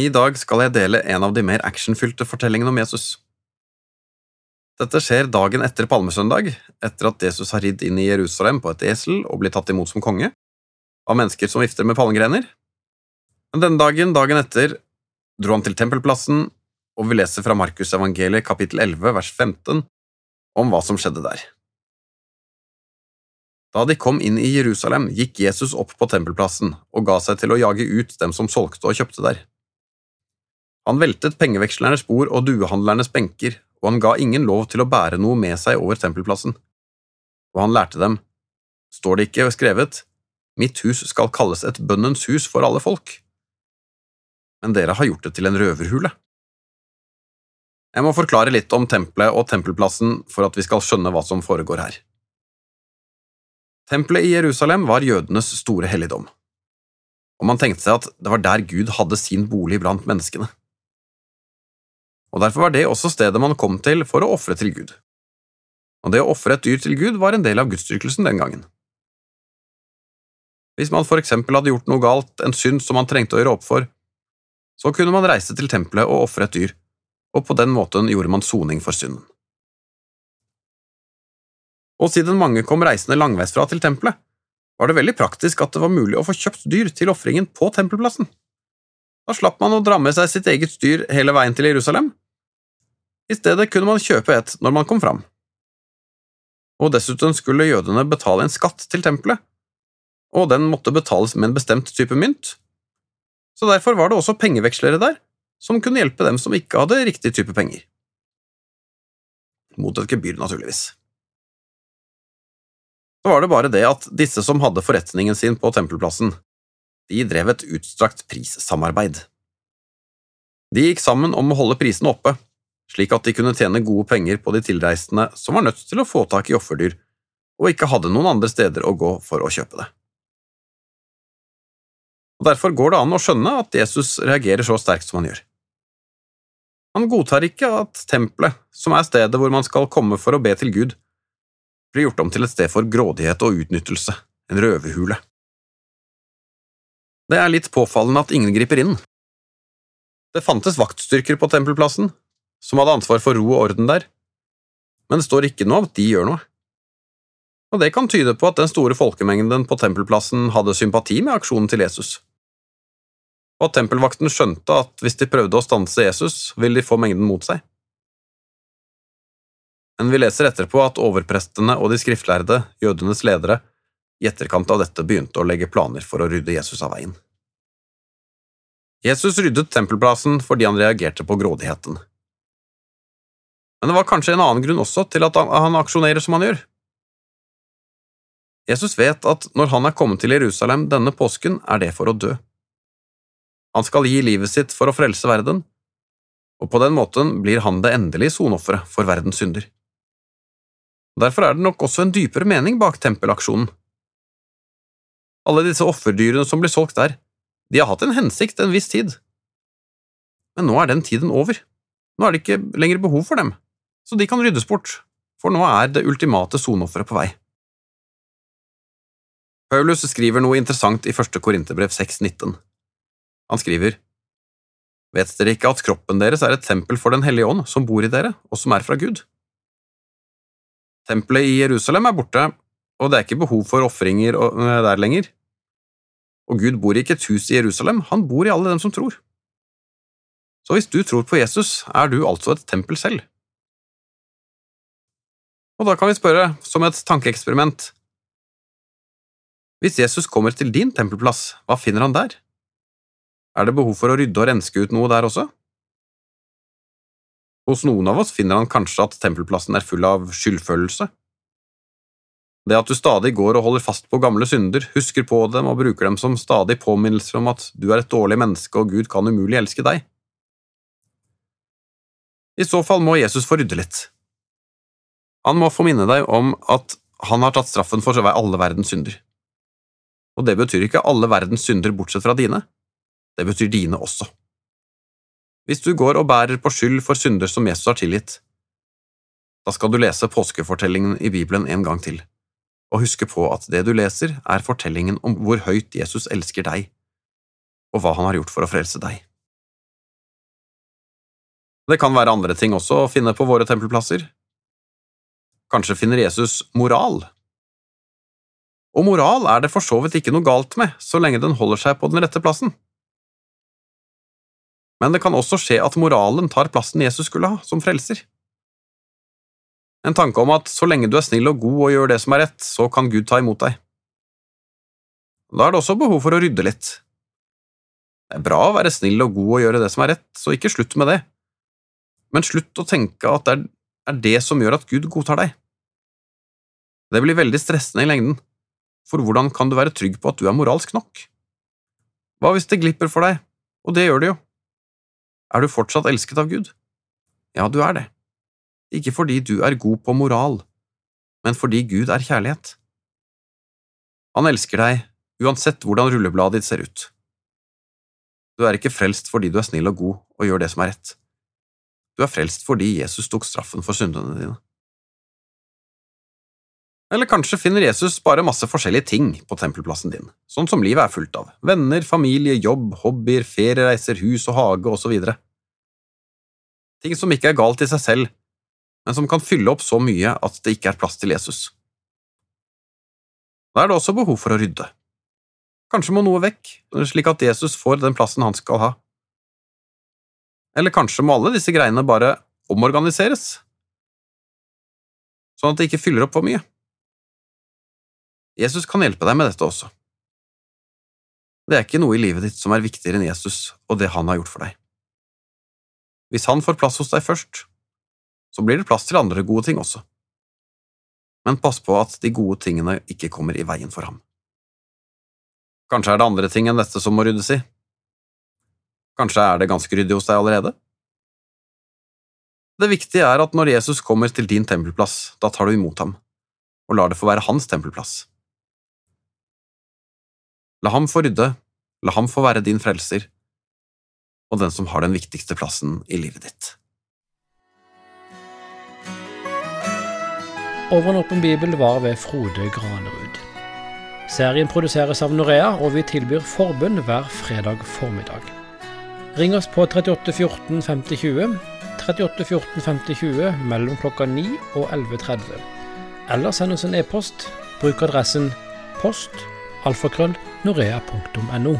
I dag skal jeg dele en av de mer actionfylte fortellingene om Jesus. Dette skjer dagen etter palmesøndag, etter at Jesus har ridd inn i Jerusalem på et esel og blitt tatt imot som konge, av mennesker som vifter med palmegrener. Men denne dagen, dagen etter, dro han til tempelplassen, og vi leser fra Markus evangeliet kapittel 11 vers 15 om hva som skjedde der. Da de kom inn i Jerusalem, gikk Jesus opp på tempelplassen og ga seg til å jage ut dem som solgte og kjøpte der. Han veltet pengevekslernes bord og duehandlernes benker, og han ga ingen lov til å bære noe med seg over tempelplassen. Og han lærte dem, står det ikke skrevet, Mitt hus skal kalles et bønnens hus for alle folk. Men dere har gjort det til en røverhule. Jeg må forklare litt om tempelet og tempelplassen for at vi skal skjønne hva som foregår her. Tempelet i Jerusalem var jødenes store helligdom, og man tenkte seg at det var der Gud hadde sin bolig blant menneskene. Og Derfor var det også stedet man kom til for å ofre til Gud. Og det å ofre et dyr til Gud var en del av gudsdyrkelsen den gangen. Hvis man for eksempel hadde gjort noe galt, en synd som man trengte å gjøre opp for, så kunne man reise til tempelet og ofre et dyr, og på den måten gjorde man soning for synden. Og siden mange kom reisende langveisfra til tempelet, var det veldig praktisk at det var mulig å få kjøpt dyr til ofringen på tempelplassen. Da slapp man å dra med seg sitt eget dyr hele veien til Jerusalem. I stedet kunne man kjøpe et når man kom fram. Og dessuten skulle jødene betale en skatt til tempelet, og den måtte betales med en bestemt type mynt, så derfor var det også pengevekslere der, som kunne hjelpe dem som ikke hadde riktig type penger. Mot et gebyr, naturligvis. Så var det bare det at disse som hadde forretningen sin på tempelplassen, de drev et utstrakt prissamarbeid. De gikk sammen om å holde prisene oppe, slik at de kunne tjene gode penger på de tilreisende som var nødt til å få tak i offerdyr, og ikke hadde noen andre steder å gå for å kjøpe det. Og Derfor går det an å skjønne at Jesus reagerer så sterkt som han gjør. Han godtar ikke at tempelet, som er stedet hvor man skal komme for å be til Gud, blir gjort om til et sted for grådighet og utnyttelse, en røverhule. Det er litt påfallende at ingen griper inn. Det fantes vaktstyrker på tempelplassen, som hadde ansvar for ro og orden der, men det står ikke noe om at de gjør noe. Og det kan tyde på at den store folkemengden på tempelplassen hadde sympati med aksjonen til Jesus og at tempelvakten skjønte at hvis de prøvde å stanse Jesus, ville de få mengden mot seg. Men vi leser etterpå at overprestene og de skriftlærde, jødenes ledere, i etterkant av dette begynte å legge planer for å rydde Jesus av veien. Jesus ryddet tempelplassen fordi han reagerte på grådigheten. Men det var kanskje en annen grunn også til at han aksjonerer som han gjør. Jesus vet at når han er kommet til Jerusalem denne påsken, er det for å dø. Han skal gi livet sitt for å frelse verden, og på den måten blir han det endelige sonofferet for verdens synder. Derfor er det nok også en dypere mening bak tempelaksjonen. Alle disse offerdyrene som blir solgt der, de har hatt en hensikt en viss tid. Men nå er den tiden over. Nå er det ikke lenger behov for dem, så de kan ryddes bort, for nå er det ultimate sonofferet på vei. Paulus skriver noe interessant i første Korinterbrev 6,19. Han skriver, Vet dere ikke at kroppen deres er et tempel for Den hellige ånd, som bor i dere, og som er fra Gud? Tempelet i Jerusalem er borte, og det er ikke behov for ofringer eh, der lenger. Og Gud bor i ikke et hus i Jerusalem, han bor i alle dem som tror. Så hvis du tror på Jesus, er du altså et tempel selv. Og da kan vi spørre, som et tankeeksperiment, hvis Jesus kommer til din tempelplass, hva finner han der? Er det behov for å rydde og renske ut noe der også? Hos noen av oss finner han kanskje at tempelplassen er full av skyldfølelse. Det at du stadig går og holder fast på gamle synder, husker på dem og bruker dem som stadig påminnelser om at du er et dårlig menneske og Gud kan umulig elske deg. I så fall må Jesus få rydde litt. Han må få minne deg om at han har tatt straffen for alle verdens synder. Og det betyr ikke alle verdens synder bortsett fra dine. Det betyr dine også. Hvis du går og bærer på skyld for synder som Jesus har tilgitt, da skal du lese påskefortellingen i Bibelen en gang til, og huske på at det du leser, er fortellingen om hvor høyt Jesus elsker deg, og hva han har gjort for å frelse deg. Det kan være andre ting også å finne på våre tempelplasser. Kanskje finner Jesus moral. Og moral er det for så vidt ikke noe galt med, så lenge den holder seg på den rette plassen. Men det kan også skje at moralen tar plassen Jesus skulle ha, som frelser. En tanke om at så lenge du er snill og god og gjør det som er rett, så kan Gud ta imot deg. Da er det også behov for å rydde litt. Det er bra å være snill og god og gjøre det som er rett, så ikke slutt med det. Men slutt å tenke at det er det som gjør at Gud godtar deg. Det blir veldig stressende i lengden, for hvordan kan du være trygg på at du er moralsk nok? Hva hvis det glipper for deg, og det gjør det jo? Er du fortsatt elsket av Gud? Ja, du er det. Ikke fordi du er god på moral, men fordi Gud er kjærlighet. Han elsker deg uansett hvordan rullebladet ditt ser ut. Du er ikke frelst fordi du er snill og god og gjør det som er rett. Du er frelst fordi Jesus tok straffen for syndene dine. Eller kanskje finner Jesus bare masse forskjellige ting på tempelplassen din, sånn som livet er fullt av, venner, familie, jobb, hobbyer, feriereiser, hus og hage osv. Ting som ikke er galt i seg selv, men som kan fylle opp så mye at det ikke er plass til Jesus. Da er det også behov for å rydde. Kanskje må noe vekk, slik at Jesus får den plassen han skal ha. Eller kanskje må alle disse greiene bare omorganiseres, sånn at det ikke fyller opp for mye. Jesus kan hjelpe deg med dette også. Det er ikke noe i livet ditt som er viktigere enn Jesus og det han har gjort for deg. Hvis han får plass hos deg først, så blir det plass til andre gode ting også. Men pass på at de gode tingene ikke kommer i veien for ham. Kanskje er det andre ting enn dette som må ryddes i? Kanskje er det ganske ryddig hos deg allerede? Det viktige er at når Jesus kommer til din tempelplass, da tar du imot ham, og lar det få være hans tempelplass. La ham få rydde, la ham få være din frelser, og den som har den viktigste plassen i livet ditt. Over en åpen bibel var ved Frode Granerud. Serien produseres av Norea, og vi tilbyr forbund hver fredag formiddag. Ring oss på 38 14 50 20, 38 14 50 20 mellom klokka 9 og 11.30. Eller send oss en e-post. Bruk adressen post alfakrøll norea.no.